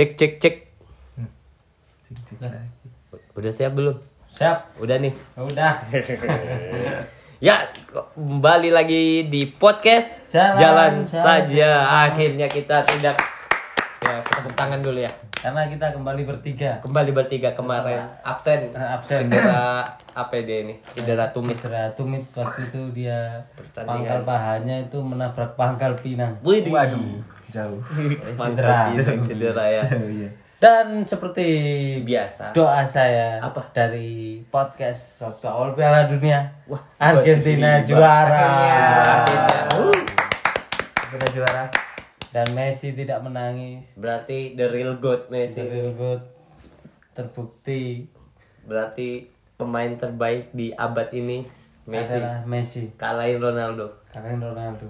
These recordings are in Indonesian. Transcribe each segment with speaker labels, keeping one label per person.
Speaker 1: Cek cek cek.
Speaker 2: Lagi.
Speaker 1: Udah siap belum?
Speaker 3: Siap.
Speaker 1: Udah nih.
Speaker 3: Udah.
Speaker 1: Ya, kembali lagi di podcast
Speaker 3: Jalan
Speaker 1: saja. Akhirnya kita tidak ya tepuk tangan dulu ya.
Speaker 3: Karena kita kembali bertiga.
Speaker 1: Kembali bertiga kemarin absen.
Speaker 3: Eh, absen.
Speaker 1: Cedera APD ini, cedera tumit.
Speaker 3: Cedera tumit waktu itu dia pangkal pahanya itu menabrak pangkal pinang.
Speaker 1: Wih,
Speaker 2: Waduh, jauh.
Speaker 3: Cedera.
Speaker 1: cedera ya.
Speaker 2: Jauh ya.
Speaker 3: Dan seperti
Speaker 1: Biasa.
Speaker 3: doa saya
Speaker 1: Apa?
Speaker 3: dari podcast soal Piala Dunia.
Speaker 1: Wah,
Speaker 3: Argentina juara.
Speaker 1: Uh.
Speaker 2: Kita juara.
Speaker 3: Dan Messi tidak menangis.
Speaker 1: Berarti the real god Messi.
Speaker 3: Real good terbukti
Speaker 1: Berarti pemain terbaik di abad ini Messi.
Speaker 3: adalah Messi.
Speaker 1: Kalahin Ronaldo.
Speaker 3: Kalian Ronaldo.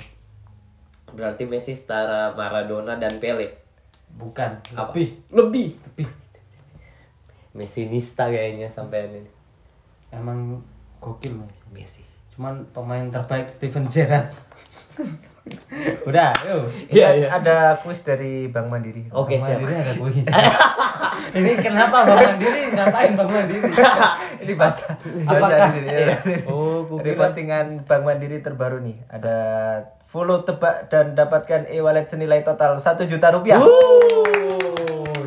Speaker 1: Berarti Messi setara Maradona dan Pele.
Speaker 3: Bukan.
Speaker 1: Apa?
Speaker 3: Lebih.
Speaker 1: Lebih.
Speaker 3: Lebih.
Speaker 1: Messi nista kayaknya sampai ini.
Speaker 3: Emang gokil Messi.
Speaker 1: Messi.
Speaker 3: Cuman pemain terbaik Steven Gerrard. Udah, yuk.
Speaker 1: Iya, iya.
Speaker 2: Ada kuis dari Bank Mandiri.
Speaker 1: Oke, siap.
Speaker 3: Mandiri ada kuis. Ini kenapa Bang Mandiri? Ngapain Bang Mandiri?
Speaker 2: Ini baca.
Speaker 3: Apakah-
Speaker 2: Baca di ya.
Speaker 3: Oh,
Speaker 2: Dari
Speaker 3: kukira
Speaker 2: postingan Bank Mandiri terbaru nih. Ada follow tebak dan dapatkan e-wallet senilai total 1 juta rupiah.
Speaker 3: Oh,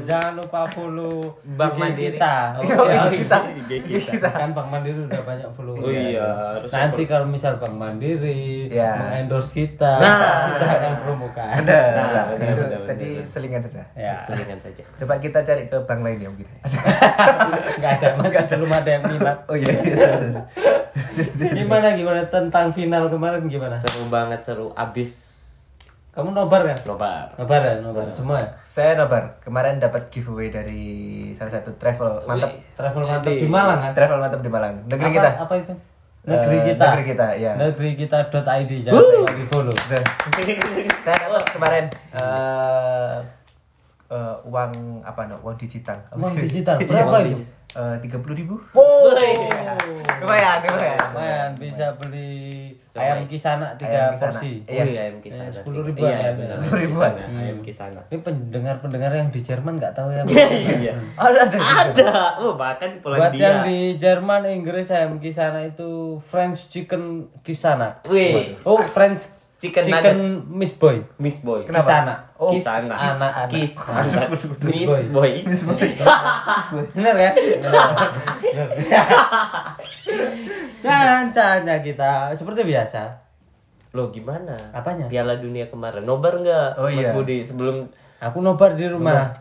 Speaker 3: jangan lupa follow
Speaker 1: Bank Mandiri.
Speaker 3: kita.
Speaker 1: Oh, iya,
Speaker 2: kita.
Speaker 1: IG kita.
Speaker 3: Kan Bank Mandiri udah banyak follow.
Speaker 1: Oh iya, harus
Speaker 3: Nanti kalau misal Bank Mandiri
Speaker 2: Ya.
Speaker 3: mengendorse kita,
Speaker 1: Nah.
Speaker 3: kita akan promokan.
Speaker 2: Ada.
Speaker 1: Nah,
Speaker 2: Nah,
Speaker 1: benar,
Speaker 2: itu
Speaker 1: benar,
Speaker 2: tadi
Speaker 1: benar.
Speaker 2: selingan saja.
Speaker 3: Ya.
Speaker 1: Selingan saja.
Speaker 2: Coba kita cari ke bank lain ya mungkin.
Speaker 3: Enggak ada, masih belum ada yang minat.
Speaker 2: Oh iya. iya.
Speaker 3: Gimana gimana tentang final kemarin gimana?
Speaker 1: Seru banget, seru abis
Speaker 3: Kamu nobar kan?
Speaker 1: nobar.
Speaker 3: Nobar ya, nobar semua ya?
Speaker 2: Saya nobar kemarin dapat giveaway dari salah satu travel mantap.
Speaker 3: Travel mantap di Malang kan?
Speaker 2: Travel mantap di Malang. Negeri
Speaker 3: apa,
Speaker 2: kita.
Speaker 3: Apa itu? Negeri
Speaker 2: Eh,
Speaker 3: kita.
Speaker 2: negeri kita, ya.
Speaker 3: Negeri kita.id jangan lupa di follow.
Speaker 2: Saya dapat kemarin eh eh, uang apa no? Uang digital.
Speaker 3: Uang digital berapa itu?
Speaker 2: Tiga puluh ribu.
Speaker 3: Oh,
Speaker 2: Lumayan, lumayan.
Speaker 3: lumayan bisa beli ayam kisana tiga porsi.
Speaker 2: Iya.
Speaker 1: Ayam kisana.
Speaker 3: Eh, 10 ribuan
Speaker 1: Iya,
Speaker 3: ayam
Speaker 1: benar.
Speaker 3: kisana.
Speaker 2: 10 ribuan.
Speaker 1: Kisana, Ayam kisana.
Speaker 3: Ini pendengar-pendengar yang di Jerman nggak tahu ya.
Speaker 1: Iya.
Speaker 2: Oh, ada.
Speaker 1: Ada. Oh, bahkan di
Speaker 3: Buat yang
Speaker 1: Polandia.
Speaker 3: di Jerman, Inggris ayam kisana itu French chicken kisana.
Speaker 1: Wih.
Speaker 3: Oh, French
Speaker 1: Chicken
Speaker 3: chicken, Miss Boy.
Speaker 1: Miss Boy.
Speaker 2: Kenapa?
Speaker 3: Kisana.
Speaker 2: Oh,
Speaker 1: Kisana.
Speaker 2: anak-anak.
Speaker 1: Kis anak. Miss
Speaker 3: Boy.
Speaker 1: Boy.
Speaker 2: Miss Boy.
Speaker 3: Bener kan? Dan saatnya kita seperti biasa.
Speaker 1: Loh gimana?
Speaker 3: Apanya?
Speaker 1: Piala Dunia kemarin. Nobar enggak?
Speaker 2: Oh,
Speaker 1: Mas
Speaker 2: iya.
Speaker 1: Budi sebelum
Speaker 3: Aku nobar di rumah.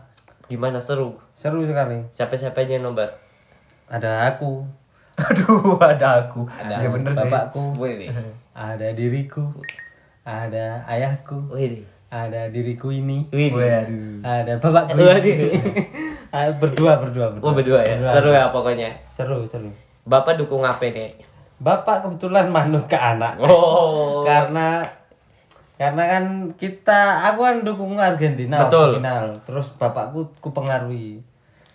Speaker 1: gimana seru?
Speaker 3: Seru sekali.
Speaker 1: Siapa-siapa aja yang nobar?
Speaker 3: Ada aku,
Speaker 2: Aduh, ada aku.
Speaker 1: Ada
Speaker 2: ya bener sih.
Speaker 3: bapakku, ada diriku, ada ayahku,
Speaker 1: Wih.
Speaker 3: ada diriku ini,
Speaker 1: Wih.
Speaker 2: Waduh.
Speaker 3: ada bapakku. Ini. Ah, berdua, berdua, berdua.
Speaker 1: Oh berdua ya? Seru ya pokoknya.
Speaker 3: Seru, seru.
Speaker 1: Bapak dukung apa nih?
Speaker 3: Bapak kebetulan manut ke anak.
Speaker 1: Oh.
Speaker 3: karena karena kan kita aku kan dukung Argentina
Speaker 1: Betul.
Speaker 3: final terus bapakku ku pengaruhi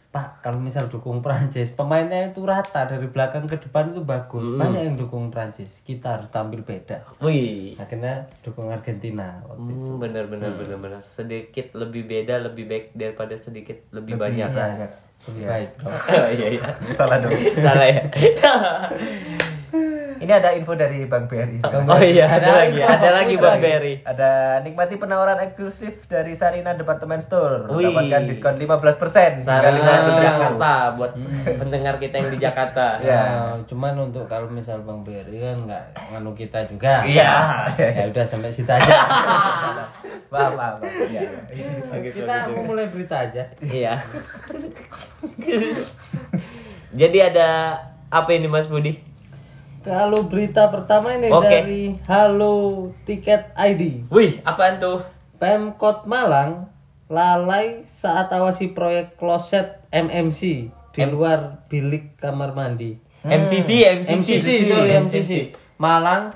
Speaker 3: Pak kalau misal dukung Prancis pemainnya itu rata dari belakang ke depan itu bagus banyak yang dukung Prancis kita harus tampil beda
Speaker 1: Wih.
Speaker 3: akhirnya dukung Argentina waktu itu.
Speaker 1: Hmm, bener bener bener bener. Sedikit lebih beda lebih baik daripada sedikit lebih, banyak.
Speaker 2: Banyak.
Speaker 3: lebih
Speaker 2: Iya.
Speaker 3: baik.
Speaker 1: Oh, iya iya.
Speaker 2: Salah dong.
Speaker 1: Salah ya.
Speaker 2: Ini ada info dari Bank BRI. sekarang.
Speaker 1: Oh iya ada,
Speaker 3: Ada
Speaker 1: lagi
Speaker 3: info,
Speaker 1: ada lagi Bang
Speaker 3: lagi.
Speaker 1: Berry.
Speaker 2: Ada nikmati penawaran eksklusif dari Sarina Department Store.
Speaker 1: Wih.
Speaker 2: Dapatkan diskon 15% hingga
Speaker 1: Saran
Speaker 2: 500 ribu.
Speaker 1: Jakarta buat pendengar kita yang di Jakarta.
Speaker 2: Ya.
Speaker 3: Nah, cuman untuk kalau misal Bang Berry kan nggak nganu kita juga
Speaker 2: Iya.
Speaker 3: ya udah sampai situ aja
Speaker 2: maaf. maaf. Iya.
Speaker 3: Kita mau mulai berita aja
Speaker 1: Iya. Jadi ada apa ini Mas Budi?
Speaker 3: Kalau berita pertama ini
Speaker 1: Oke.
Speaker 3: dari Halo Tiket ID.
Speaker 1: Wih, apaan tuh?
Speaker 3: Pemkot Malang lalai saat awasi proyek kloset MMC di luar bilik kamar mandi.
Speaker 1: MCC, MCC,
Speaker 3: MCC, sorry MCC. Malang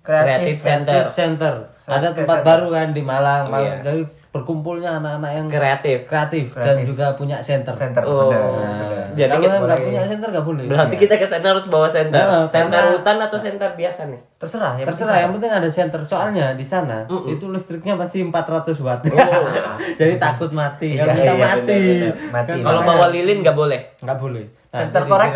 Speaker 1: Creative Center.
Speaker 3: Creative Center.
Speaker 2: So,
Speaker 3: Ada
Speaker 2: oke,
Speaker 3: tempat
Speaker 2: center.
Speaker 3: baru kan di Malang.
Speaker 1: Oh,
Speaker 3: Malang.
Speaker 1: iya.
Speaker 3: Jadi berkumpulnya anak-anak yang
Speaker 1: Kreatif.
Speaker 3: kreatif, dan juga punya center.
Speaker 2: Center.
Speaker 1: Oh.
Speaker 2: benar.
Speaker 1: Jadi
Speaker 3: Kalau
Speaker 1: kita
Speaker 3: yang nggak
Speaker 2: boleh.
Speaker 3: punya center nggak boleh.
Speaker 1: Berarti kita ke sana harus bawa center.
Speaker 3: Nah,
Speaker 1: center
Speaker 3: karena-
Speaker 1: hutan atau center biasa nih?
Speaker 2: Terserah ya.
Speaker 3: Terserah, yang penting ada center. Soalnya di sana itu listriknya masih 400 watt. Jadi takut mati.
Speaker 2: Iya,
Speaker 3: Kalau kita
Speaker 1: iya,
Speaker 3: mati.
Speaker 2: Mati.
Speaker 3: Kan
Speaker 1: Kalau bawa lilin nggak boleh.
Speaker 3: nggak boleh. Nah,
Speaker 2: Center korek?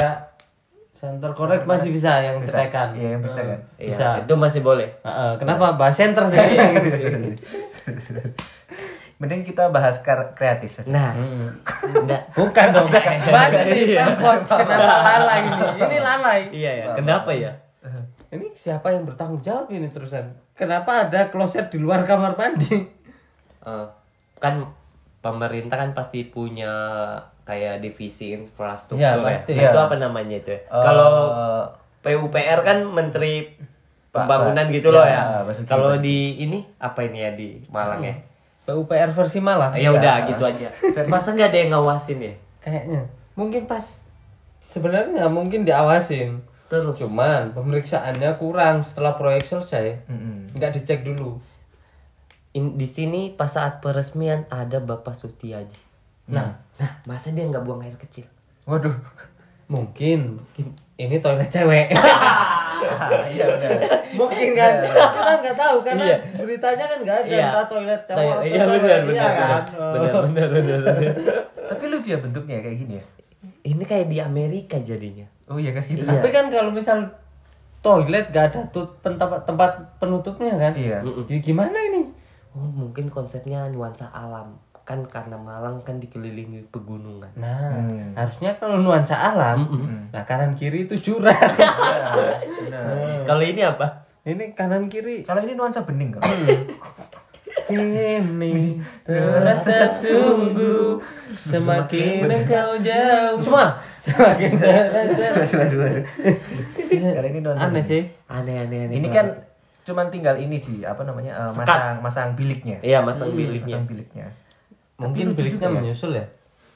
Speaker 3: Center korek masih bisa yang
Speaker 2: Bisa. Iya, yang bisa kan.
Speaker 1: Iya,
Speaker 3: Bisa.
Speaker 1: itu masih boleh.
Speaker 3: Heeh, kenapa bahas center sih?
Speaker 2: Mending kita bahas kreatif saja.
Speaker 1: Nah,
Speaker 3: Hmm.
Speaker 1: enggak.
Speaker 3: Bukan dong. Bahas ini Pemkot. Kenapa lalai ini? Ini lalai.
Speaker 1: Iya ya. Kenapa ya?
Speaker 3: Ini siapa yang bertanggung jawab ini terusan? Kenapa ada kloset di luar kamar mandi?
Speaker 1: Eh, kan pemerintah kan pasti punya kayak divisi infrastruktur
Speaker 3: Iya,
Speaker 1: ya.
Speaker 3: pasti.
Speaker 1: Nah, Itu
Speaker 2: Iya.
Speaker 1: apa namanya itu? ya?
Speaker 2: Eh,
Speaker 1: Kalau PUPR kan Menteri Pembangunan gitu loh
Speaker 2: Ya,
Speaker 1: ya. Kalau di ini apa ini ya di Malang ya?
Speaker 3: PUPR versi Malang.
Speaker 1: Ya udah gitu aja. Masa nggak ada yang ngawasin ya?
Speaker 3: Kayaknya. Mungkin pas sebenarnya nggak mungkin diawasin.
Speaker 1: Terus
Speaker 3: Cuman pemeriksaannya kurang setelah proyek selesai.
Speaker 2: Mm-mm.
Speaker 3: Nggak dicek dulu.
Speaker 1: in- di sini pas saat peresmian ada Bapak Sutiaji.
Speaker 3: Nah,
Speaker 1: Nah, masa dia nggak buang air kecil?
Speaker 2: Waduh.
Speaker 3: Mungkin ini toilet cewek.
Speaker 2: Iya udah.
Speaker 3: mungkin kan kita nggak tahu karena
Speaker 1: Iya.
Speaker 3: beritanya kan nggak ada
Speaker 1: Iya.
Speaker 3: entah toilet cowok
Speaker 1: Iya,
Speaker 3: atau
Speaker 1: iya, benar,
Speaker 3: iya
Speaker 1: benar,
Speaker 3: kan?
Speaker 1: benar, benar, benar, benar.
Speaker 2: Tapi lucu ya bentuknya kayak gini ya.
Speaker 1: Ini kayak di Amerika jadinya.
Speaker 2: Oh iya kan gitu.
Speaker 1: Iya.
Speaker 3: Tapi kan kalau misal toilet gak ada tut tempat tempat penutupnya kan?
Speaker 2: Iya.
Speaker 3: Jadi gimana ini?
Speaker 1: Oh, mungkin konsepnya nuansa alam. Kan karena Malang kan dikelilingi pegunungan.
Speaker 3: Nah,
Speaker 2: Hmm.
Speaker 3: harusnya kalau nuansa alam, nah kanan kiri itu jurang.
Speaker 2: Iya, benar.
Speaker 1: Kalau ini apa?
Speaker 3: ini kanan kiri
Speaker 2: Kalau ini nuansa bening kan.
Speaker 3: ini terasa sungguh semakin engkau jauh. Semua semakin terasa.
Speaker 2: Waduh, waduh. Kalau ini nuansa
Speaker 3: Aneh sih.
Speaker 1: Aneh aneh aneh.
Speaker 2: Ini kan cuman tinggal ini sih apa namanya eh,
Speaker 1: Sekat.
Speaker 2: masang masang biliknya.
Speaker 1: Iya, masang biliknya.
Speaker 2: Masang biliknya.
Speaker 3: Mungkin biliknya
Speaker 2: ya.
Speaker 3: menyusul ya?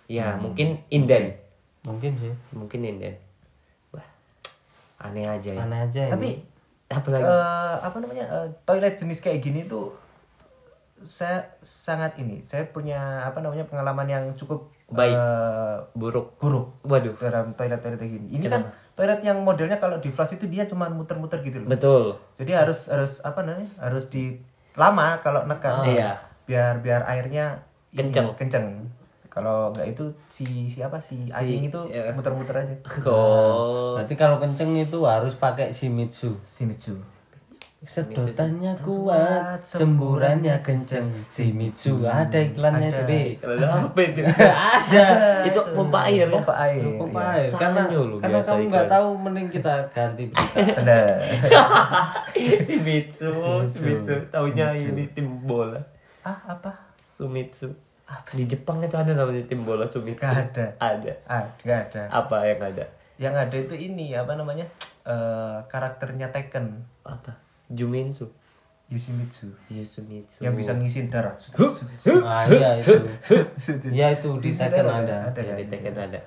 Speaker 1: Ya, mungkin inden.
Speaker 3: Mungkin sih.
Speaker 1: Mungkin inden. Wah. Aneh aja ya.
Speaker 3: Aneh aja ini.
Speaker 2: Tapi
Speaker 1: Apa lagi?
Speaker 2: eh, apa namanya eh, toilet jenis kayak gini tuh saya sangat ini. Saya punya apa namanya pengalaman yang cukup
Speaker 1: Baik.
Speaker 2: eh,
Speaker 1: Buruk.
Speaker 2: buruk
Speaker 1: Waduh.
Speaker 2: dalam toilet toilet kayak gini. Ini kan toilet yang modelnya kalau di flash itu dia cuma muter-muter gitu loh.
Speaker 1: Betul.
Speaker 2: Jadi harus harus apa namanya? Harus di lama kalau nekan.
Speaker 1: Iya.
Speaker 2: Biar biar airnya
Speaker 1: Kenceng.
Speaker 2: Kenceng. Kalau nggak itu si siapa si, anjing itu
Speaker 1: iya.
Speaker 2: muter-muter aja.
Speaker 1: Oh.
Speaker 3: Berarti kalau kenceng itu harus pakai Shimizu.
Speaker 2: Shimizu.
Speaker 3: Sedotannya kuat, semburannya kenceng. Shimizu ada iklannya itu deh.
Speaker 1: Kalau apa itu?
Speaker 3: ada.
Speaker 1: Itu pompa air ya?
Speaker 2: Pompa air.
Speaker 3: Pompa
Speaker 2: iya.
Speaker 3: air. Karena,
Speaker 1: Sanyo lu
Speaker 3: karena kamu nggak tahu, mending kita ganti berita.
Speaker 2: Benar.
Speaker 1: Shimizu, Shimizu. Taunya ini tim bola.
Speaker 2: ah, apa?
Speaker 1: Sumitsu. Di Jepang itu ada namanya tim bola Sumitsu.
Speaker 2: Gak ada.
Speaker 1: Ada.
Speaker 2: Ah, nggak ada.
Speaker 1: Apa yang ada?
Speaker 2: Yang ada itu ini apa namanya? Eh, karakternya Tekken,
Speaker 1: Apa? Juminsu.
Speaker 2: Yoshimitsu.
Speaker 1: Yusumitsu.
Speaker 2: Yang bisa ngisin darah.
Speaker 3: Ah iya itu. Iya itu di
Speaker 2: Di
Speaker 3: Tekken
Speaker 2: Tekken
Speaker 3: ada.
Speaker 2: ada.
Speaker 1: Ya, di Tekken ada.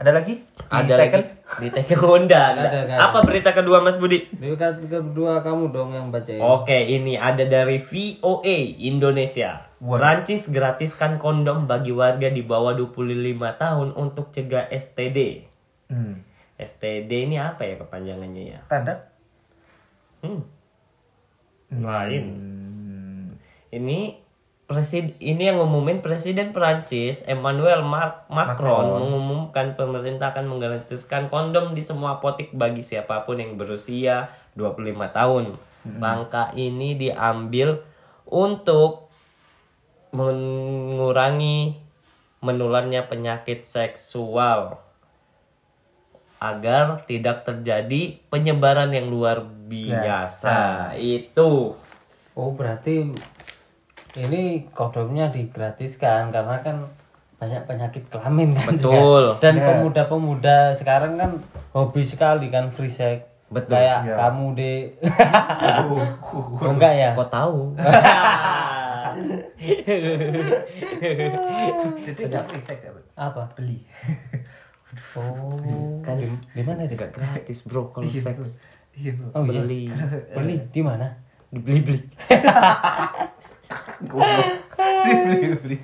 Speaker 2: Ada lagi? Di
Speaker 1: Ada
Speaker 2: Tekken?
Speaker 1: lagi di Tekken Honda. ada.
Speaker 3: Kan?
Speaker 1: Apa berita kedua Mas Budi?
Speaker 3: Di kedua kamu dong yang bacain.
Speaker 1: Oke, ini ada dari VOA Indonesia.
Speaker 2: Waduh.
Speaker 1: Prancis gratiskan kondom bagi warga di bawah 25 tahun untuk cegah STD.
Speaker 2: Hmm.
Speaker 1: STD ini apa ya kepanjangannya ya?
Speaker 2: Standar?
Speaker 1: Hmm. Lain. Ini presiden ini yang ngumumin presiden Prancis Emmanuel Mar- Macron,
Speaker 2: Macron.
Speaker 1: mengumumkan pemerintah akan menggratiskan kondom di semua apotek bagi siapa pun yang berusia 25 tahun. Langkah ini diambil untuk mengurangi menularnya penyakit seksual agar tidak terjadi penyebaran yang luar biasa. Itu
Speaker 3: Oh berarti ini kondomnya digratiskan karena kan banyak penyakit kelamin kan
Speaker 1: Betul.
Speaker 3: juga. dan pemuda-pemuda sekarang kan hobi sekali kan free sex
Speaker 1: Betul.
Speaker 3: kayak
Speaker 2: Iya.
Speaker 3: kamu deh oh, enggak ya
Speaker 1: kok tahu?
Speaker 2: Jadi nggak free sex ya,
Speaker 3: apa
Speaker 2: Beli.
Speaker 3: oh
Speaker 1: kan
Speaker 3: di mana deh
Speaker 1: Gak gratis bro kalau seks
Speaker 2: Iya, Bu.
Speaker 3: oh iya
Speaker 1: beli.
Speaker 3: beli di mana
Speaker 1: Dibeli-beli.
Speaker 2: Dibeli-beli.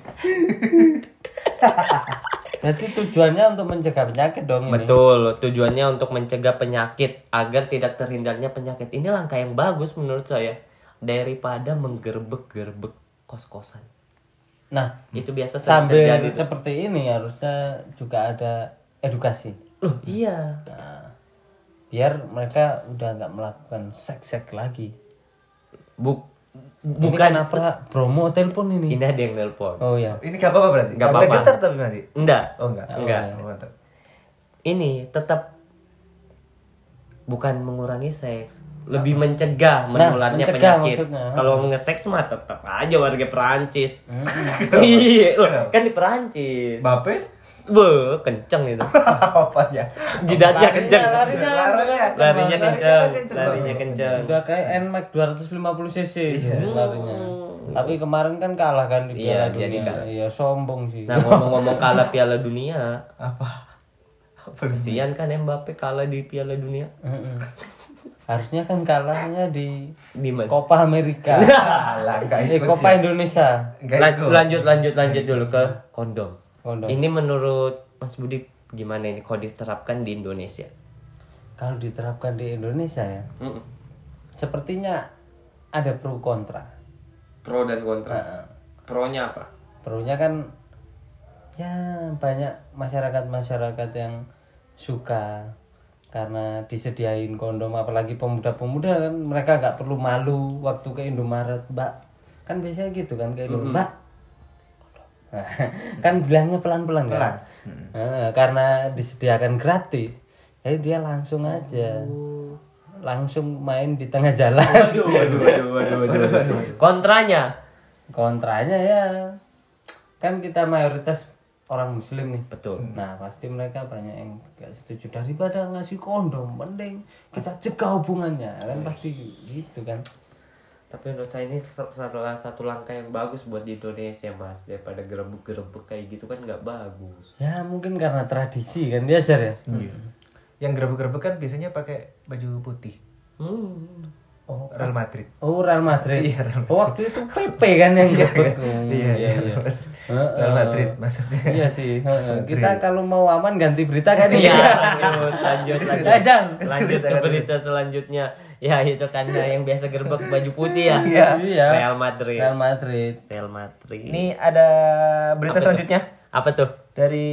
Speaker 3: Berarti tujuannya untuk mencegah penyakit dong ini.
Speaker 1: Betul, tujuannya untuk mencegah penyakit agar tidak terhindarnya penyakit. Ini langkah yang bagus menurut saya daripada menggerbek-gerbek kos-kosan.
Speaker 3: Nah,
Speaker 1: Itu biasa
Speaker 3: sambil
Speaker 1: terjadi. tuh.
Speaker 3: seperti ini harusnya juga ada edukasi.
Speaker 1: Loh, iya.
Speaker 3: Nah, biar mereka udah nggak melakukan seks-seks lagi.
Speaker 1: Buk
Speaker 3: Bukan
Speaker 1: bukan
Speaker 3: apa Bromo telepon ini.
Speaker 1: ini ada yang nelpon.
Speaker 3: Oh ya.
Speaker 2: Ini gak apa-apa berarti?
Speaker 1: Nggak apa-apa.
Speaker 2: getar tapi nanti.
Speaker 1: Enggak.
Speaker 2: Oh enggak.
Speaker 1: Enggak.
Speaker 2: Oh, mantap.
Speaker 1: Ini tetap bukan mengurangi seks, lebih mencegah menularnya
Speaker 3: Nah, mencegah
Speaker 1: penyakit. Kalau ngeseks mah tetap aja warga Perancis. Iya, loh, kan di Perancis.
Speaker 2: Bape?
Speaker 1: Be, kenceng itu.
Speaker 2: Apanya?
Speaker 1: Jidatnya kenceng.
Speaker 3: larinya,
Speaker 2: Larinya.
Speaker 1: Larinya kenceng,
Speaker 2: kenceng
Speaker 1: larinya kenceng.
Speaker 3: Udah kayak NMAX 250 cc
Speaker 1: Iya.
Speaker 3: larinya. Tapi kemarin kan kalah kan di
Speaker 1: Iya,
Speaker 3: Piala
Speaker 1: jadi
Speaker 3: Dunia.
Speaker 1: kalah.
Speaker 3: Iya, sombong sih.
Speaker 1: Nah, ngomong-ngomong kalah Piala Dunia,
Speaker 2: Apa? Apa?
Speaker 1: kesian kan Mbappe kalah di Piala Dunia.
Speaker 3: Heeh. Harusnya kan kalahnya di
Speaker 1: Di mana?
Speaker 3: Copa Amerika.
Speaker 2: Alah,
Speaker 3: eh. Copa Indonesia.
Speaker 1: Lan-
Speaker 2: ikut.
Speaker 1: lanjut lanjut lanjut dulu ke kondom.
Speaker 3: Kondom.
Speaker 1: Ini menurut Mas Budi gimana ini kalau diterapkan di Indonesia?
Speaker 3: Kalau diterapkan di Indonesia ya,
Speaker 1: Mm-mm.
Speaker 3: sepertinya ada pro kontra.
Speaker 1: Pro dan kontra.
Speaker 3: Heeh.
Speaker 1: Pro-nya apa?
Speaker 3: Perlunya kan ya banyak masyarakat-masyarakat yang suka karena disediain kondom apalagi pemuda-pemuda kan mereka nggak perlu malu waktu ke Indomaret mbak kan biasanya gitu kan ke Indomaret mbak kan bilangnya pelan-pelan kan?
Speaker 2: Pelan.
Speaker 3: Nah, karena disediakan gratis jadi dia langsung aja. Langsung main di tengah jalan.
Speaker 1: Waduh, waduh, waduh, waduh, waduh. Kontranya?
Speaker 3: kontranya ya. Kan kita mayoritas orang muslim nih.
Speaker 1: Betul.
Speaker 3: nah pasti mereka banyak yang gak setuju. Daripada ngasih kondom mending kita cegah hubungannya. Kan pasti gitu kan
Speaker 1: Tapi menurut saya ini sa- salah satu langkah yang bagus buat di Indonesia, Mas. Daripada gerebek-gerebek kayak gitu kan nggak bagus.
Speaker 3: ya mungkin karena tradisi kan diajar ya
Speaker 2: Yang gerebek-gerebek kan biasanya pakai baju putih.
Speaker 1: Hmm.
Speaker 3: oh
Speaker 2: Real Madrid.
Speaker 3: Oh Real Madrid.
Speaker 2: Iya, Real
Speaker 3: Oh, waktu itu PP kan yang grebek. Oh,
Speaker 2: Iya, iya. Real Madrid maksudnya.
Speaker 3: Iya sih. heeh. Kita kalau mau aman ganti berita kan
Speaker 1: Iya,
Speaker 3: iya.
Speaker 1: lanjut, lanjut, lanjut.
Speaker 3: Eh, Jang.
Speaker 1: Lanjut ke berita selanjutnya. Ya, itu kan yang biasa gerbek baju putih ya.
Speaker 2: Iya.
Speaker 3: Iya.
Speaker 1: Real Madrid.
Speaker 3: Real Madrid.
Speaker 1: Real Madrid.
Speaker 2: Ini ada berita
Speaker 1: Apa tuh?
Speaker 2: selanjutnya
Speaker 1: Apa tuh?
Speaker 2: dari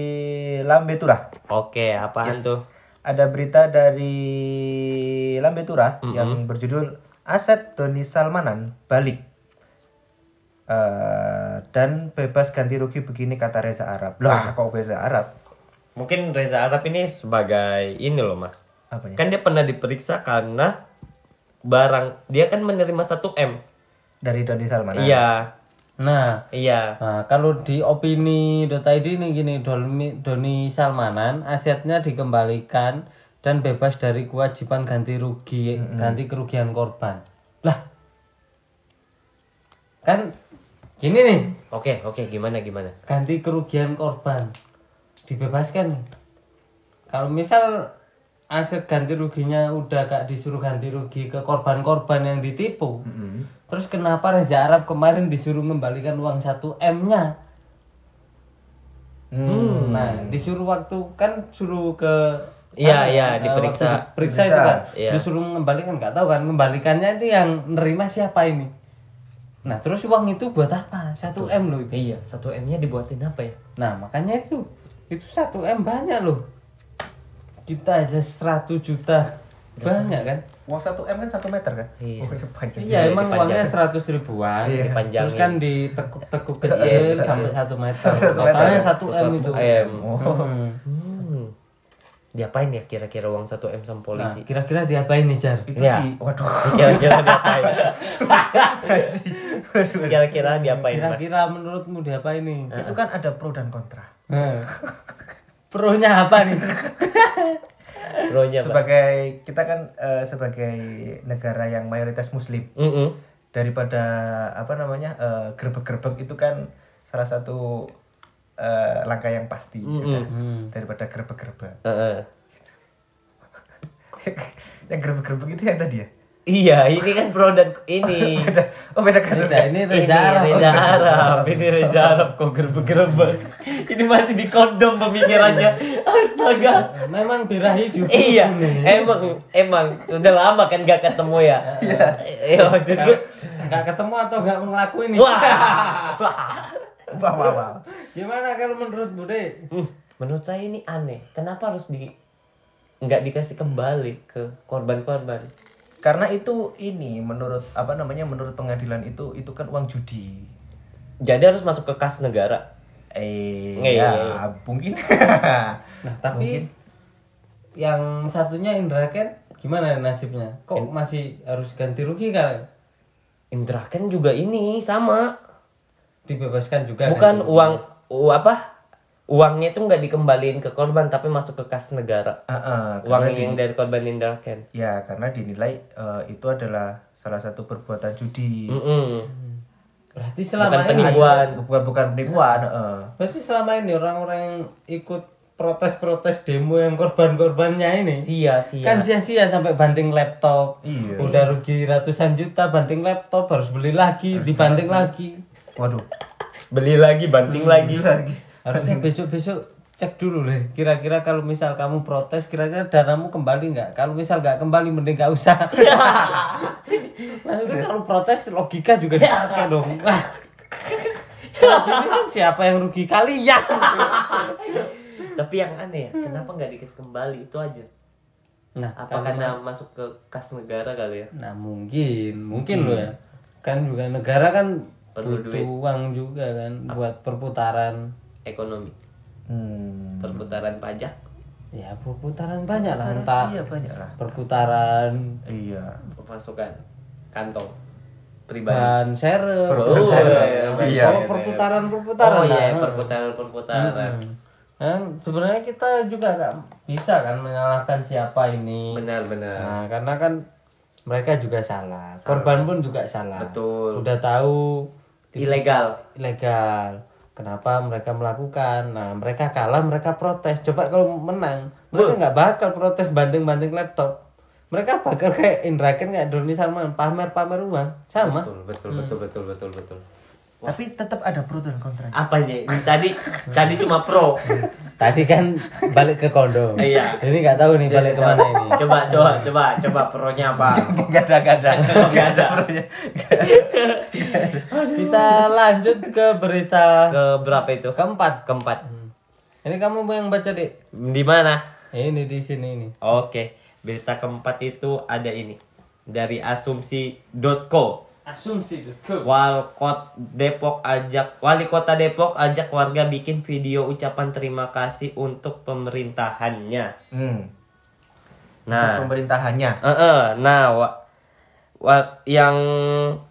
Speaker 2: Lambetura.
Speaker 1: Oke, apaan tuh?
Speaker 2: Ada berita dari Lambetura yang berjudul Aset Doni Salmanan balik. Eh, dan bebas ganti rugi begini kata Reza Arab. Lah, kok Reza Arab?
Speaker 1: Mungkin Reza Arab ini sebagai ini loh, Mas.
Speaker 2: Apanya?
Speaker 1: Kan dia pernah diperiksa karena barang dia kan menerima 1 M.
Speaker 2: Dari Doni Salmanan.
Speaker 1: Iya.
Speaker 3: Nah,
Speaker 1: Iya.
Speaker 3: Nah, kalau di opini.id ini gini, Doni, Doni Salmanan asetnya dikembalikan dan bebas dari kewajiban ganti rugi, ganti kerugian korban. Lah, kan gini nih,
Speaker 1: Oke, oke, gimana gimana?
Speaker 3: ganti kerugian korban dibebaskan nih. Kalau misal aset ganti ruginya udah gak disuruh ganti rugi ke korban-korban yang ditipu, terus kenapa Reza Arab kemarin disuruh mengembalikan uang 1 M-nya?
Speaker 2: Hmm.
Speaker 3: Nah, disuruh waktu kan suruh ke
Speaker 1: Iya, iya,
Speaker 3: eh,
Speaker 1: diperiksa.
Speaker 3: diperiksa itu kan.
Speaker 1: Iya.
Speaker 3: Disuruh mengembalikan nggak tahu kan mengembalikannya itu yang nerima siapa ini. Nah, terus uang itu buat apa? 1 M loh itu.
Speaker 1: Iya, 1 M-nya dibuatin apa ya?
Speaker 3: Nah, makanya itu itu 1 M banyak loh. Kita aja 100 juta banyak kan?
Speaker 2: Uang 1 M kan 1 meter kan?
Speaker 1: Iya.
Speaker 2: Oh, iya, panjang.
Speaker 3: Iya, emang
Speaker 1: dipanjangin.
Speaker 3: uangnya 100 ribuan.
Speaker 2: Iya.
Speaker 1: Dipanjangin.
Speaker 3: Terus kan ditekuk-tekuk kecil sampai 1 meter. Totalnya 1 M itu.
Speaker 1: M.
Speaker 3: Hmm.
Speaker 1: Diapain ya kira-kira uang 1 M sama
Speaker 3: Nah,
Speaker 1: polisi?
Speaker 3: kira-kira diapain nih, Jar?
Speaker 1: Iya.
Speaker 2: waduh.
Speaker 1: Kira-kira diapain? Kira-kira diapain?
Speaker 3: Kira-kira menurutmu diapain nih?
Speaker 2: Itu kan ada pro dan kontra.
Speaker 3: Nah. Pro-nya apa nih?
Speaker 1: Bro-nya, Pak.
Speaker 2: Sebagai kita kan eh, sebagai negara yang mayoritas muslim daripada apa namanya eh, gerbek-gerbek itu kan salah satu eh, langkah yang pasti sudah.
Speaker 3: Hmm.
Speaker 2: daripada gerbek-gerbek.
Speaker 1: Heeh.
Speaker 2: yang gerbek-gerbek itu yang tadi ya?
Speaker 1: Iya, ini kan pro dan ini.
Speaker 2: Oh beda kasus
Speaker 3: Beda,
Speaker 2: ya?
Speaker 3: ini
Speaker 1: Ini
Speaker 3: Reza Arab.
Speaker 1: Reza Arab, ini Reza Arab kok gerbek-gerbek. Ini masih di kondom pemikirannya. Astaga.
Speaker 3: Memang birahi juga.
Speaker 1: Iya, emang emang sudah lama kan gak ketemu ya. Iya. maksud gue.
Speaker 3: Nggak ketemu atau nggak ngelakuin nih?
Speaker 1: Wah.
Speaker 3: Gimana kalau menurut Bude?
Speaker 1: Hmm, Menurut saya ini aneh. Kenapa harus di nggak dikasih kembali ke korban-korban?
Speaker 2: Karena itu ini menurut apa namanya menurut pengadilan itu itu kan uang judi.
Speaker 1: Jadi harus masuk ke kas negara.
Speaker 2: Eh, ya, mungkin.
Speaker 3: Nah, tapi yang satunya Indra Ken gimana nasibnya? Kok masih harus ganti rugi kan?
Speaker 1: Indra kan juga ini sama.
Speaker 3: Dibebaskan juga.
Speaker 1: Bukan
Speaker 3: ganti rugi.
Speaker 1: uang u, apa? Uangnya itu nggak dikembaliin ke korban tapi masuk ke kas negara.
Speaker 2: Ah, ah,
Speaker 1: Uang
Speaker 2: di-
Speaker 1: yang dari korban Indra Ken.
Speaker 2: ya karena dinilai eh, itu adalah salah satu perbuatan judi.
Speaker 1: Mm-mm.
Speaker 3: Berarti selama
Speaker 1: Bukan
Speaker 3: ini
Speaker 1: penipuan.
Speaker 2: Bukan bukan penipuan, heeh.
Speaker 3: Berarti selama ini orang-orang yang ikut protes-protes demo yang korban-korbannya ini
Speaker 1: Sia sia.
Speaker 3: kan sia-sia sampai banting laptop.
Speaker 2: Iya.
Speaker 3: Udah rugi ratusan juta banting laptop harus beli lagi, dibanting lagi.
Speaker 2: Waduh.
Speaker 1: Beli lagi, banting lagi.
Speaker 2: Lagi.
Speaker 3: Harusnya besok-besok cek dulu deh. Kira-kira kalau misal kamu protes, kira-kira danamu kembali nggak? Kalau misal nggak kembali, mending nggak usah. Maksudnya kalau protes logika juga dipakai dong. Kalau gini kan siapa yang rugi kalian?
Speaker 1: Tapi yang aneh ya, kenapa nggak dikasih kembali itu aja?
Speaker 3: Nah,
Speaker 1: Apa karena masuk ke kas negara kali ya?
Speaker 3: Nah mungkin, mungkin loh ya. Kan juga negara kan
Speaker 1: Perlu
Speaker 3: butuh
Speaker 1: duit.
Speaker 3: uang juga kan buat perputaran.
Speaker 1: Ekonomi,
Speaker 2: Hmm.
Speaker 1: perputaran pajak,
Speaker 3: Ya perputaran banyak lah entah
Speaker 2: Iya banyak lah.
Speaker 3: perputaran
Speaker 2: Iya.
Speaker 1: pemasukan kantong pribadi.
Speaker 3: ban serep.
Speaker 1: Oh, iya,
Speaker 2: iya.
Speaker 3: Oh, perputaran perputaran.
Speaker 1: oh iya,
Speaker 3: lah.
Speaker 1: perputaran perputaran.
Speaker 3: Kan sebenarnya kita juga nggak bisa kan menyalahkan siapa ini.
Speaker 1: Benar-benar.
Speaker 3: Nah, karena kan mereka juga salah. Korban pun juga salah.
Speaker 1: Betul.
Speaker 3: Udah tahu
Speaker 1: Ilegal.
Speaker 3: ilegal. Kenapa mereka melakukan? Nah, mereka kalah, mereka protes. Coba kalau menang, mereka nggak bakal protes banting-banting laptop. Mereka bakal kayak Indra Ken kayak Doni Salman pamer-pamer uang, sama.
Speaker 1: Betul, betul, betul, betul, betul, betul.
Speaker 2: Tapi tetap ada pro dan kontra.
Speaker 1: Apanya? Tadi tadi cuma pro.
Speaker 3: Tadi kan balik ke kondom.
Speaker 1: Iya.
Speaker 3: Ini nggak tahu nih balik ke mana ini.
Speaker 1: Coba, coba, coba, coba pronya apa?
Speaker 2: Gak ada, gak ada.
Speaker 1: Gak ada.
Speaker 3: Kita lanjut ke berita
Speaker 1: Ke berapa itu?
Speaker 3: keempat.
Speaker 1: Keempat.
Speaker 3: Ini kamu yang baca deh.
Speaker 1: Di mana?
Speaker 3: Ini di sini ini.
Speaker 1: Oke, berita keempat itu ada ini dari asumsi.co.
Speaker 3: Asumsi
Speaker 1: Walkot Depok ajak wali kota Depok ajak warga bikin video ucapan terima kasih untuk pemerintahannya.
Speaker 2: Hmm.
Speaker 1: Nah,
Speaker 2: Untuk pemerintahannya.
Speaker 1: eh, eh, nah wa- wa- yang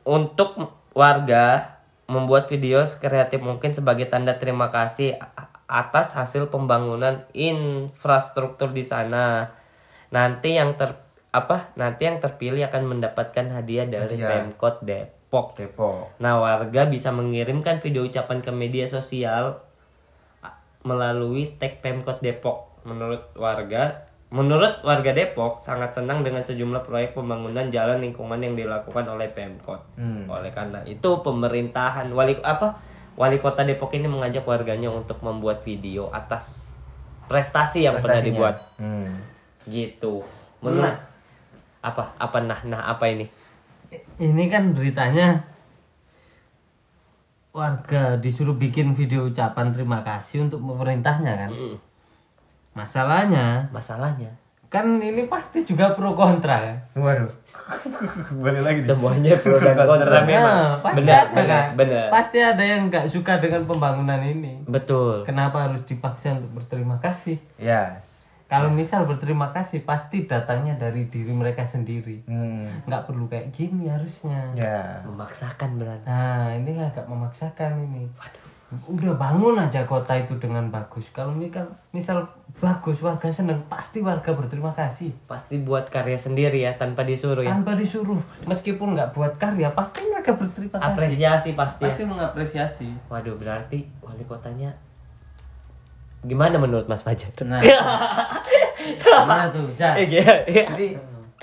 Speaker 1: untuk warga membuat video sekreatif mungkin sebagai tanda terima kasih atas hasil pembangunan infrastruktur di sana. Nanti yang ter apa? Nanti yang terpilih akan mendapatkan hadiah dari
Speaker 2: Hadiah.
Speaker 1: Pemkot Depok.
Speaker 2: Depok.
Speaker 1: Nah, warga bisa mengirimkan video ucapan ke media sosial melalui tag Pemkot Depok. Menurut warga, menurut warga Depok sangat senang dengan sejumlah proyek pembangunan jalan lingkungan yang dilakukan oleh Pemkot.
Speaker 2: Hmm.
Speaker 1: Oleh karena itu, pemerintahan wali apa? Wali Kota Depok ini mengajak warganya untuk membuat video atas prestasi yang pernah dibuat.
Speaker 2: Hmm.
Speaker 1: Gitu. Menurut apa? Apa nah nah apa ini?
Speaker 3: Ini kan beritanya warga disuruh bikin video ucapan terima kasih untuk pemerintahnya kan.
Speaker 1: Mm.
Speaker 3: Masalahnya
Speaker 1: Masalahnya
Speaker 3: kan ini pasti juga pro kontra kan.
Speaker 2: Waduh. Boleh lagi.
Speaker 1: semuanya pro dan kontra memang
Speaker 3: Nah, pasti
Speaker 1: benar
Speaker 3: ada
Speaker 1: benar
Speaker 3: kan.
Speaker 1: benar
Speaker 3: Pasti ada yang nggak suka dengan pembangunan ini.
Speaker 1: betul
Speaker 3: Kenapa harus dipaksa untuk berterima kasih?
Speaker 2: Ya.
Speaker 3: Kalau misal berterima kasih pasti datangnya dari diri mereka sendiri.
Speaker 2: Hmm.
Speaker 3: Nggak perlu kayak gini harusnya.
Speaker 2: Ya.
Speaker 1: memaksakan berarti
Speaker 3: Nah, ini agak memaksakan ini. Udah bangun aja kota itu dengan bagus. Kalau misal, misal bagus, warga seneng, pasti warga berterima kasih.
Speaker 1: pasti buat karya sendiri ya tanpa disuruh ya
Speaker 3: Tanpa disuruh. Meskipun nggak buat karya, pasti mereka berterima kasih.
Speaker 1: apresiasi pasti ya.
Speaker 3: Pasti mengapresiasi.
Speaker 1: waduh berarti wali kotanya gimana menurut Mas Fajar
Speaker 3: Nah, gimana tuh, Ja?
Speaker 1: Eh, iya, iya.
Speaker 2: Jadi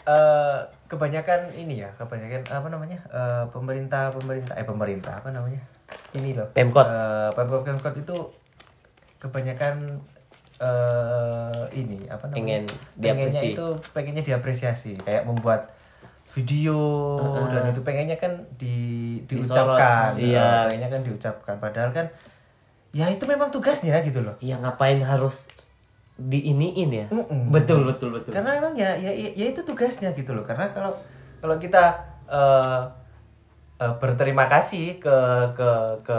Speaker 2: eh, kebanyakan ini ya kebanyakan apa namanya eh, pemerintah pemerintah eh pemerintah apa namanya ini loh
Speaker 1: Pemkot.
Speaker 2: Eh, pemkot pemkot itu kebanyakan eh ini apa namanya
Speaker 1: Pengen
Speaker 2: pengennya itu pengennya diapresiasi kayak membuat video dan itu pengennya kan di
Speaker 1: Disorot.
Speaker 2: diucapkan
Speaker 1: Iya.
Speaker 2: Pengennya kan diucapkan padahal kan ya itu memang tugasnya gitu loh.
Speaker 1: Ya ngapain harus diiniin ya?
Speaker 2: Mm-mm.
Speaker 1: betul betul betul.
Speaker 2: Karena memang ya, ya ya ya itu tugasnya gitu loh. Karena kalau kalau kita eh, eh, berterima kasih ke ke ke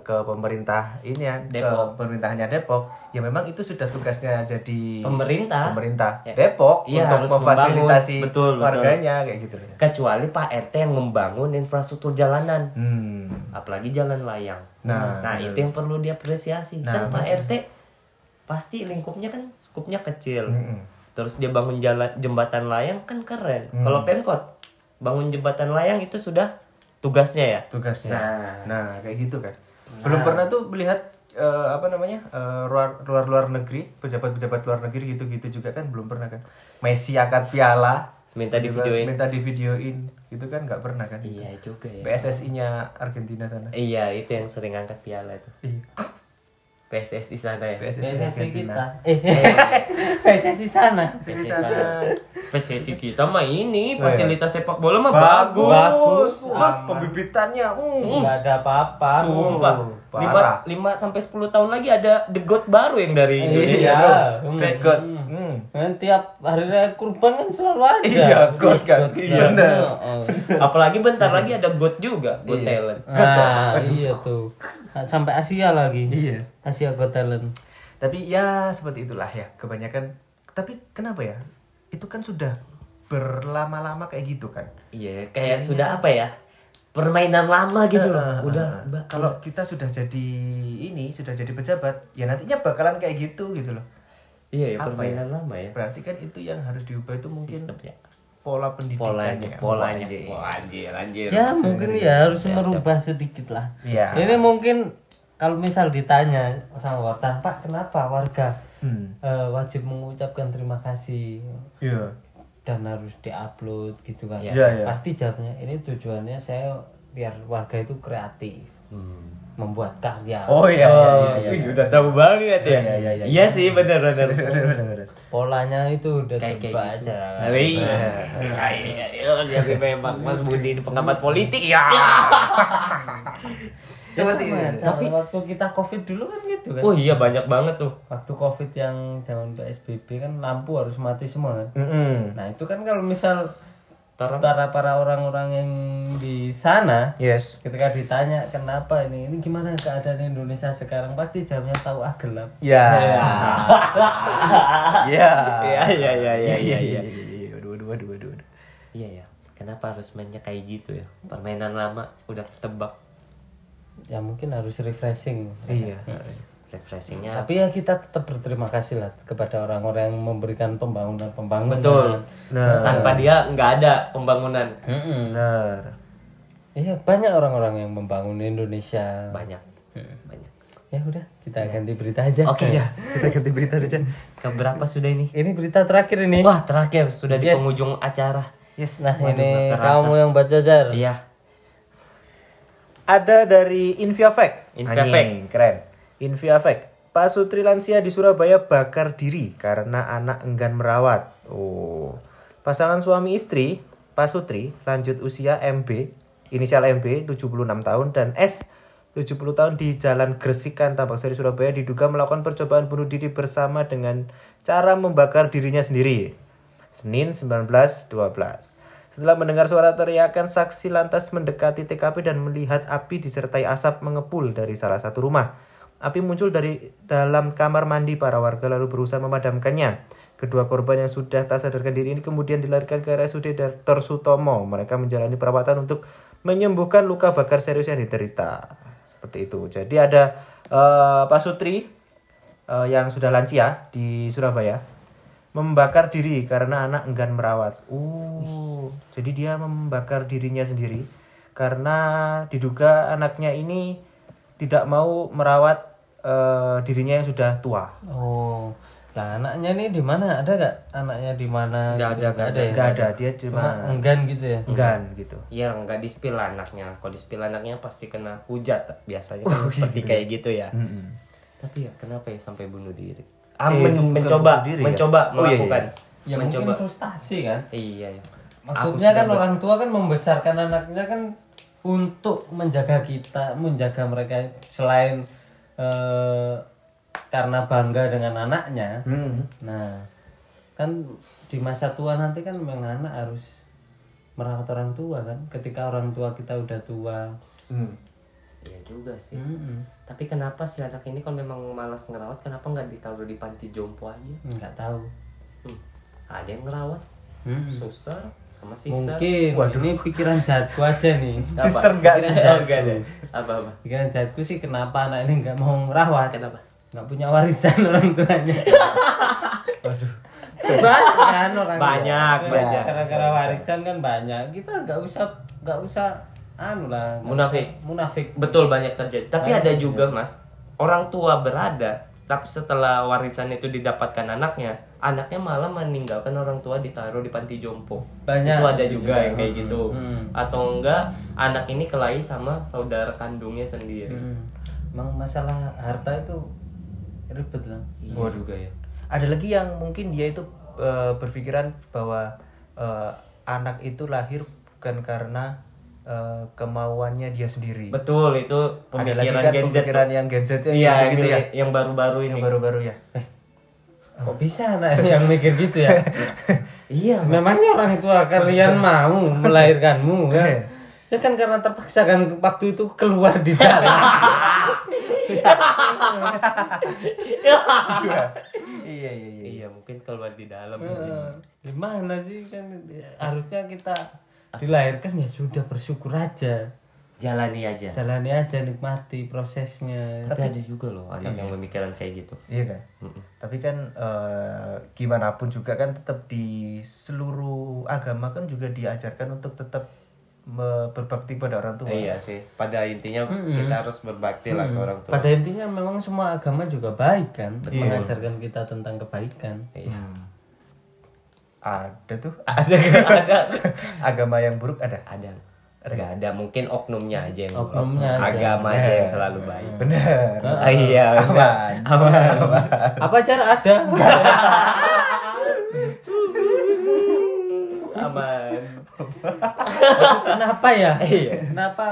Speaker 2: ke pemerintah ini ya
Speaker 1: Depok.
Speaker 2: ke pemerintahnya Depok ya memang itu sudah tugasnya jadi
Speaker 1: Pemerintah.
Speaker 2: pemerintah
Speaker 1: Ya.
Speaker 2: Depok
Speaker 1: Iya,
Speaker 2: untuk
Speaker 1: harus
Speaker 2: memfasilitasi
Speaker 1: membangun. Betul, betul.
Speaker 2: warganya kayak gitu loh
Speaker 1: kecuali Pak RT yang membangun infrastruktur jalanan
Speaker 2: hmm.
Speaker 1: apalagi jalan layang
Speaker 2: Nah,
Speaker 1: nah
Speaker 2: betul.
Speaker 1: itu yang perlu diapresiasi
Speaker 2: Nah,
Speaker 1: kan Pak RT pasti lingkupnya kan skupnya kecil
Speaker 2: Mm-mm.
Speaker 1: terus dia bangun jalan jembatan layang kan keren
Speaker 2: Hmm.
Speaker 1: kalau pemkot bangun jembatan layang itu sudah tugasnya ya?
Speaker 2: Tugasnya.
Speaker 1: Nah.
Speaker 2: nah kayak gitu kan belum pernah tuh melihat eh, apa namanya eh, luar luar luar negeri pejabat pejabat luar negeri gitu gitu juga kan belum pernah kan. Messi angkat piala.
Speaker 1: Minta
Speaker 2: juga
Speaker 1: divideoin.
Speaker 2: minta divideoin. Gitu kan nggak pernah kan.
Speaker 1: Iya juga ya.
Speaker 2: PSSI-nya Argentina sana.
Speaker 1: Iya itu yang sering angkat piala itu.
Speaker 2: Ih,
Speaker 1: PSSI sana ya
Speaker 2: PSSI
Speaker 3: kita eh PSSI sana
Speaker 1: PSSI
Speaker 2: sana.
Speaker 1: sana PSSI kita mah ini
Speaker 2: iya.
Speaker 1: fasilitas sepak bola mah
Speaker 2: bagus
Speaker 1: bagus
Speaker 3: Aman.
Speaker 2: pembibitannya uh.
Speaker 3: nggak ada apa-apa
Speaker 1: Sumpah.
Speaker 2: Uh,
Speaker 1: Lima, sampai 10 tahun lagi ada The God baru yang dari Indonesia.
Speaker 3: Iya.
Speaker 1: bro.
Speaker 3: Hmm.
Speaker 2: Bad God. Hmm.
Speaker 3: Kan tiap hari raya kurban kan selalu ada.
Speaker 2: Iya, God kan.
Speaker 3: God
Speaker 2: Iya,
Speaker 3: kan.
Speaker 2: bener.
Speaker 3: Oh.
Speaker 1: Apalagi bentar lagi ada God juga, God
Speaker 2: Iya.
Speaker 1: Talent.
Speaker 3: Nah, iya tuh. Nah, Sampai Asia lagi.
Speaker 2: Iya.
Speaker 3: Asia Got Talent.
Speaker 2: Tapi ya seperti itulah ya kebanyakan. Tapi kenapa ya? Itu kan sudah berlama-lama kayak gitu kan.
Speaker 1: Iya, kayak sudah apa ya? Permainan lama gitu loh.
Speaker 2: Eh,
Speaker 1: Udah ba-
Speaker 2: kalau kita sudah jadi ini sudah jadi pejabat ya nantinya bakalan kayak gitu gitu loh.
Speaker 1: Iya, ya, permainan lama ya.
Speaker 2: Berarti kan itu yang harus diubah itu mungkin
Speaker 1: Sistemnya.
Speaker 2: pola pendidikannya.
Speaker 1: Polanya, polanya.
Speaker 2: Iya.
Speaker 1: Wah, anjir, anjir.
Speaker 3: Ya mungkin ya harus merubah sedikit lah.
Speaker 2: Iya.
Speaker 3: Ini mungkin kalau misal ditanya sama wartawan, Pak kenapa warga
Speaker 2: Hmm.
Speaker 3: eh, wajib mengucapkan terima kasih
Speaker 2: Iya.
Speaker 3: dan harus diupload gitu kan?
Speaker 2: Iya, iya.
Speaker 3: Pasti jawabnya ini tujuannya saya biar warga itu kreatif,
Speaker 1: Hmm.
Speaker 3: Membuat karya.
Speaker 2: Oh iya, iya, iya, iya, iya.
Speaker 1: udah tahu banget ya.
Speaker 2: Iya, iya, iya,
Speaker 1: Iya sih, bener bener.
Speaker 2: Bener-bener.
Speaker 3: Polanya itu udah
Speaker 1: Kayak kayak gitu.
Speaker 3: kan?
Speaker 1: Iya. Kayak dia memang Mas Budi ini pengamat politik ya.
Speaker 3: Ya,
Speaker 2: Seperti
Speaker 3: sama
Speaker 1: Tapi-
Speaker 3: waktu kita covid dulu kan gitu kan.
Speaker 1: Oh iya banyak banget tuh.
Speaker 3: Waktu covid yang zaman PSBB kan lampu harus mati semua kan.
Speaker 2: Mm-mm.
Speaker 3: Nah itu kan kalau misal para para orang-orang yang di sana
Speaker 2: Yes.
Speaker 3: ketika ditanya kenapa ini ini gimana keadaan Indonesia sekarang pasti jawabnya tahu ah gelap.
Speaker 2: Ya. Ya.
Speaker 1: Iya, iya, iya, iya, iya,
Speaker 2: iya. Waduh, waduh, waduh, waduh, waduh.
Speaker 1: Iya ya. Kenapa harus mainnya kayak gitu ya? Permainan lama udah ketebak.
Speaker 3: Ya mungkin harus refreshing.
Speaker 2: Iya.
Speaker 1: Refreshingnya.
Speaker 3: Tapi ya kita tetap berterima kasih lah kepada orang-orang yang memberikan pembangunan-pembangunan.
Speaker 1: Betul.
Speaker 2: Nah.
Speaker 1: Tanpa dia nggak ada pembangunan.
Speaker 3: Mm-mm.
Speaker 2: Benar.
Speaker 3: Iya banyak orang-orang yang membangun Indonesia.
Speaker 1: Banyak. Banyak.
Speaker 3: Ya udah kita ganti berita aja.
Speaker 1: Oke ya.
Speaker 2: Kita ganti berita saja.
Speaker 1: Keberapa sudah ini?
Speaker 3: Ini berita terakhir ini.
Speaker 1: Wah terakhir sudah di
Speaker 3: Yes.
Speaker 1: penghujung acara.
Speaker 2: Yes.
Speaker 3: Nah
Speaker 1: Waduh,
Speaker 3: ini kamu yang baca jar.
Speaker 1: Iya.
Speaker 2: Ada dari. Inviafact. Anjing, keren. Inviafact. Pak Sutri lansia di Surabaya bakar diri karena anak enggan merawat. Oh. Pasangan suami istri, Pak Sutri, lanjut usia MB, inisial MB, 76 tahun, dan S, 70 tahun di Jalan Gresikan, Tambak Sari, Surabaya, diduga melakukan percobaan bunuh diri bersama dengan cara membakar dirinya sendiri. Senin 19.12. Setelah mendengar suara teriakan, saksi lantas mendekati TKP dan melihat api disertai asap mengepul dari salah satu rumah. Api muncul dari dalam kamar mandi para warga lalu berusaha memadamkannya. Kedua korban yang sudah tak sadarkan diri ini kemudian dilarikan ke RSUD Dr. Sutomo. Mereka menjalani perawatan untuk menyembuhkan luka bakar serius yang diderita. Seperti itu. Jadi ada eh, Pak Sutri eh, yang sudah lansia di Surabaya membakar diri karena anak enggan merawat. Uh, jadi dia membakar dirinya sendiri karena diduga anaknya ini tidak mau merawat eh, dirinya yang sudah tua.
Speaker 3: Oh, Lah anaknya nih di mana? Ada gak anaknya di mana?
Speaker 1: Nggak
Speaker 3: gitu?
Speaker 1: ada, nggak
Speaker 3: Nggak ya?
Speaker 2: Nggak ada, dia
Speaker 3: Cuma
Speaker 2: cuma
Speaker 3: enggan gitu ya.
Speaker 2: enggan gitu.
Speaker 1: Iya nggak di spill anaknya. Kalau di spill anaknya pasti kena hujat biasanya kan seperti kayak gitu ya.
Speaker 2: Mm-mm.
Speaker 1: Tapi ya kenapa ya sampai bunuh diri? Ah,
Speaker 2: Eh,
Speaker 1: men- mencoba,
Speaker 2: bunuh diri ya?
Speaker 1: mencoba
Speaker 2: Oh, iya, iya.
Speaker 1: melakukan,
Speaker 3: Ya
Speaker 1: mencoba.
Speaker 3: mungkin frustasi kan.
Speaker 1: Iya ya.
Speaker 3: Maksudnya kan orang tua kan membesarkan anaknya kan untuk menjaga kita, menjaga mereka selain eh, karena bangga dengan anaknya.
Speaker 2: Mm.
Speaker 3: Nah, kan di masa tua nanti kan memang anak harus merawat orang tua kan. Ketika orang tua kita udah tua.
Speaker 2: Mm.
Speaker 1: Iya juga sih.
Speaker 3: Mm-mm.
Speaker 1: Tapi kenapa si anak ini kalau memang malas ngerawat, kenapa nggak ditaruh di panti jompo aja?
Speaker 3: nggak tahu.
Speaker 1: Hmm. Ada yang ngerawat,
Speaker 3: Mm-mm.
Speaker 1: suster sama sister.
Speaker 3: Mungkin ini pikiran jahatku aja nih.
Speaker 1: Apa?
Speaker 2: Sister nggak
Speaker 1: Pikiran-
Speaker 2: sih?
Speaker 1: Oh, nggak ada. Apa apa?
Speaker 3: Pikiran jahatku sih kenapa anak ini nggak mau ngerawat?
Speaker 1: Kenapa?
Speaker 3: nggak punya warisan orang tuanya. banyak kan orang tua.
Speaker 1: Banyak,
Speaker 3: Ya,
Speaker 1: banyak.
Speaker 3: Gara-gara warisan kan banyak. Kita nggak usah nggak usah anu lah.
Speaker 1: Munafik.
Speaker 3: usah- Munafik.
Speaker 1: Betul banyak terjadi. Tapi
Speaker 3: Banyak,
Speaker 1: ada juga mas, orang tua berada, tapi setelah warisan itu didapatkan anaknya, anaknya malah meninggalkan orang tua ditaruh di panti jompo.
Speaker 3: Banyak.
Speaker 1: Itu ada juga yang kayak gitu.
Speaker 3: Hmm.
Speaker 1: Atau enggak, anak ini kelahi sama saudara kandungnya sendiri.
Speaker 3: Hmm. Emang masalah harta itu ribet lah.
Speaker 1: Iya juga ya.
Speaker 2: Ada lagi yang mungkin dia itu eh, berpikiran bahwa eh, anak itu lahir bukan karena eh, kemauannya dia sendiri.
Speaker 1: Betul itu
Speaker 2: Ada lagi
Speaker 1: pemikiran
Speaker 2: kan
Speaker 1: Gen Z.
Speaker 2: pemikiran yang Gen Z yang
Speaker 1: Iya,
Speaker 2: gitu ya.
Speaker 1: yang baru-baru ini.
Speaker 2: Yang baru-baru ya.
Speaker 3: Kok bisa anak yang mikir gitu ya?
Speaker 1: Iya,
Speaker 3: Memangnya orang tua kalian mau melahirkanmu kan?
Speaker 2: Iya.
Speaker 3: Ya kan karena terpaksa kan waktu itu keluar di dalam.
Speaker 2: iya, iya, iya. iya.
Speaker 1: Iya, mungkin keluar di dalam.
Speaker 3: Eh, Gimana sih kan harusnya kita dilahirkan ya sudah bersyukur aja.
Speaker 1: Jalani aja.
Speaker 3: Jalani aja nikmati prosesnya.
Speaker 1: Tapi ada juga loh anak yang memikirkan kayak gitu.
Speaker 2: Iya kan? Tapi kan eh, gimana pun juga kan tetap di seluruh agama kan juga diajarkan untuk tetap berbakti pada orang tua.
Speaker 1: Iya sih. Pada intinya kita harus berbakti lah ke orang tua.
Speaker 3: Pada intinya memang semua agama juga baik kan, mengajarkan kita tentang kebaikan.
Speaker 1: Iya.
Speaker 2: Ada tuh
Speaker 1: Ada ada
Speaker 2: agama yang buruk ada.
Speaker 1: ada. Nggak ada mungkin oknumnya aja yang
Speaker 3: Oknumnya aja.
Speaker 1: agama aja yang selalu baik.
Speaker 2: Benar.
Speaker 1: Ah, iya,
Speaker 2: Aman.
Speaker 1: aman.
Speaker 3: Apa cara ada?
Speaker 1: aman.
Speaker 3: Kenapa ya?
Speaker 1: Iya.
Speaker 3: Kenapa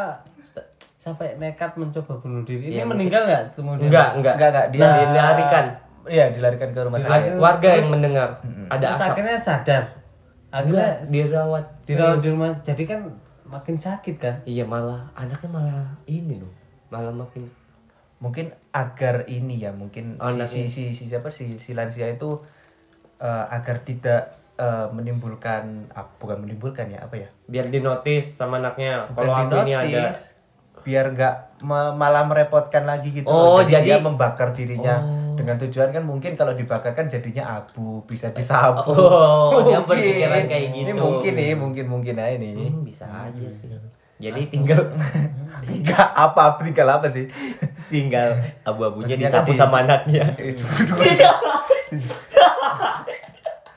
Speaker 3: sampai nekat mencoba bunuh diri? Ini
Speaker 1: Iya,
Speaker 3: meninggal nggak kemudian?
Speaker 1: Enggak, enggak.
Speaker 2: Enggak, enggak. Dia
Speaker 1: Nah, dilarikan.
Speaker 2: Iya, dilarikan ke rumah sakit.
Speaker 1: Warga yang mendengar ada
Speaker 3: Terus
Speaker 1: asap.
Speaker 3: akhirnya sadar. Akhirnya
Speaker 1: Enggak, dirawat.
Speaker 3: dirawat di rumah. Jadi kan makin sakit kan?
Speaker 1: Iya malah anaknya malah ini loh. Malah makin
Speaker 2: Mungkin agar ini ya, mungkin
Speaker 1: Oh,
Speaker 2: si,
Speaker 1: anaknya.
Speaker 2: si, si, si siapa si, si lansia itu eh, agar tidak eh, menimbulkan ah, bukan menimbulkan ya, apa ya?
Speaker 1: biar dinotis sama anaknya. Kalau aku ini ada
Speaker 2: biar nggak me- malah merepotkan lagi gitu
Speaker 1: Oh,
Speaker 2: jadi,
Speaker 1: jadi-
Speaker 2: dia membakar dirinya
Speaker 1: Oh.
Speaker 2: Dengan tujuan kan mungkin kalau dibakar kan jadinya abu bisa disapu
Speaker 1: Oh, dia
Speaker 2: Mungkin.
Speaker 1: berpikiran kayak
Speaker 2: ini
Speaker 1: gitu.
Speaker 2: mungkin nih mungkin mungkin aja nih
Speaker 1: Hmm, bisa aja sih. Jadi tinggal
Speaker 2: nggak apa tinggal apa sih
Speaker 1: tinggal abu-abunya
Speaker 2: kan
Speaker 1: disapu
Speaker 2: di-
Speaker 1: sama anaknya.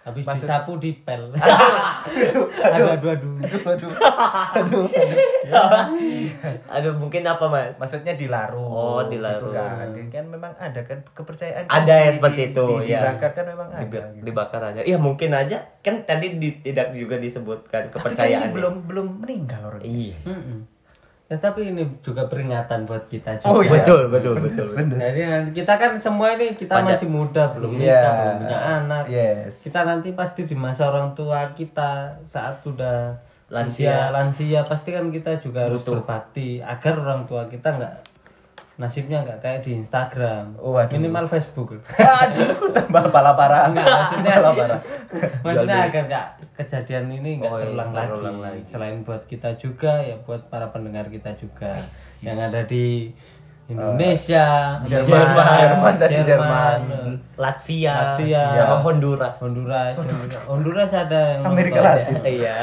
Speaker 3: Habis
Speaker 2: Maksud-
Speaker 3: disapu dipel. Ada dua dulu.
Speaker 2: aduh aduh aduh
Speaker 1: Aduh, mungkin apa, Mas?
Speaker 2: maksudnya dilarung
Speaker 1: Oh, dilarung.
Speaker 2: gitu kan. kan memang ada kan kepercayaan
Speaker 1: Ada ya
Speaker 2: di-
Speaker 1: seperti
Speaker 2: di-
Speaker 1: itu,
Speaker 2: di-
Speaker 1: ya.
Speaker 2: dibakar kan memang ada
Speaker 1: Diba-
Speaker 2: gitu.
Speaker 1: dibakar aja. Iya, mungkin aja. Kan tadi di- tidak juga disebutkan
Speaker 2: Tapi kan
Speaker 1: kepercayaan.
Speaker 2: ini belum belum meninggal orang
Speaker 1: Iya.
Speaker 3: Mm-mm. Ya tapi ini juga peringatan buat kita juga.
Speaker 2: Oh, iya.
Speaker 1: Betul, betul, betul.
Speaker 2: bener
Speaker 3: Jadi nanti kita kan semua ini kita
Speaker 1: Pada-
Speaker 3: masih muda, belum
Speaker 2: Iya.
Speaker 3: nikah, belum punya anak.
Speaker 2: yes
Speaker 3: Kita nanti pasti di masa orang tua kita saat sudah
Speaker 1: Lansia.
Speaker 3: lansia, lansia pasti kan kita juga harus berbakti agar orang tua kita nggak nasibnya nggak kayak di Instagram,
Speaker 2: Waduh.
Speaker 3: minimal Facebook.
Speaker 2: aduh tambah pala parah
Speaker 3: Enggak, maksudnya
Speaker 2: Pala parah
Speaker 3: maksudnya agar nggak kejadian ini nggak
Speaker 1: Oh, iya,
Speaker 3: terulang,
Speaker 1: terulang
Speaker 3: lagi.
Speaker 1: lagi.
Speaker 3: Selain buat kita juga ya buat para pendengar kita juga yang ada di Indonesia,
Speaker 2: Eh, Jerman, Jerman tadi, Jerman.
Speaker 3: eh,
Speaker 1: Latvia,
Speaker 3: Latvia.
Speaker 1: sama Honduras.
Speaker 3: Honduras, Honduras ada yang
Speaker 2: Amerika
Speaker 3: nonton
Speaker 2: Latin.
Speaker 3: ya.
Speaker 1: Iya,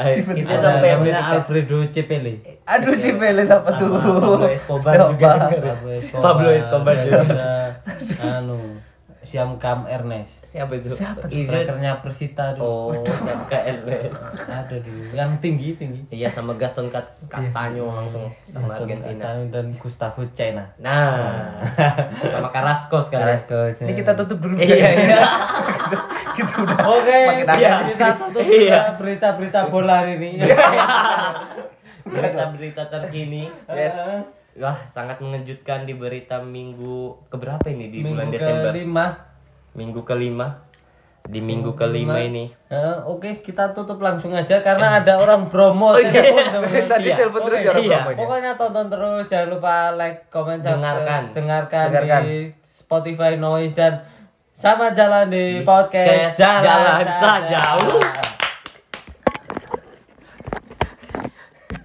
Speaker 3: Ada
Speaker 1: sampai
Speaker 3: namanya. Alfredo Cepele.
Speaker 2: aduh cipele siapa tuh
Speaker 1: Pablo Escobar juga.
Speaker 3: Pablo Escobar,
Speaker 1: Pablo Escobar juga.
Speaker 3: ada, anu Siamkam Ernest.
Speaker 1: Siapa itu?
Speaker 2: Siapa
Speaker 1: Iya.
Speaker 3: Strikernya Persita dulu.
Speaker 1: Oh, siapa Ernest.
Speaker 3: Ada dulu. Yang tinggi tinggi.
Speaker 1: Iya sama Gaston Cas- Castaño langsung sama
Speaker 3: Gaston
Speaker 1: Argentina.
Speaker 3: Dan Gustavo Cena.
Speaker 1: Nah, sama Carrasco sekarang.
Speaker 3: Carrasco.
Speaker 2: Ini kita tutup dulu.
Speaker 1: Iya, iya.
Speaker 2: kita udah
Speaker 3: Oke,
Speaker 2: Makin
Speaker 3: iya, kita tutup
Speaker 1: Iya.
Speaker 3: berita-berita bola hari ini.
Speaker 1: Berita-berita terkini.
Speaker 2: Yes.
Speaker 1: Wah, sangat mengejutkan di berita minggu keberapa ini di bulan
Speaker 3: Minggu
Speaker 1: Desember?
Speaker 3: kelima.
Speaker 1: Minggu kelima. Di minggu kelima ini.
Speaker 3: Eh, Oke, kita tutup langsung aja karena ada orang promo. telepon, teman-teman.
Speaker 2: Tadi
Speaker 1: Iya.
Speaker 2: telepon terus orang
Speaker 1: iya.
Speaker 3: Pokoknya tonton terus, jangan lupa like, komen,
Speaker 1: Dengarkan.
Speaker 3: dengarkan,
Speaker 2: Dengarkan.
Speaker 3: di Spotify Noise dan sama jalan di podcast
Speaker 1: Podcast Jalan Saja. Uh.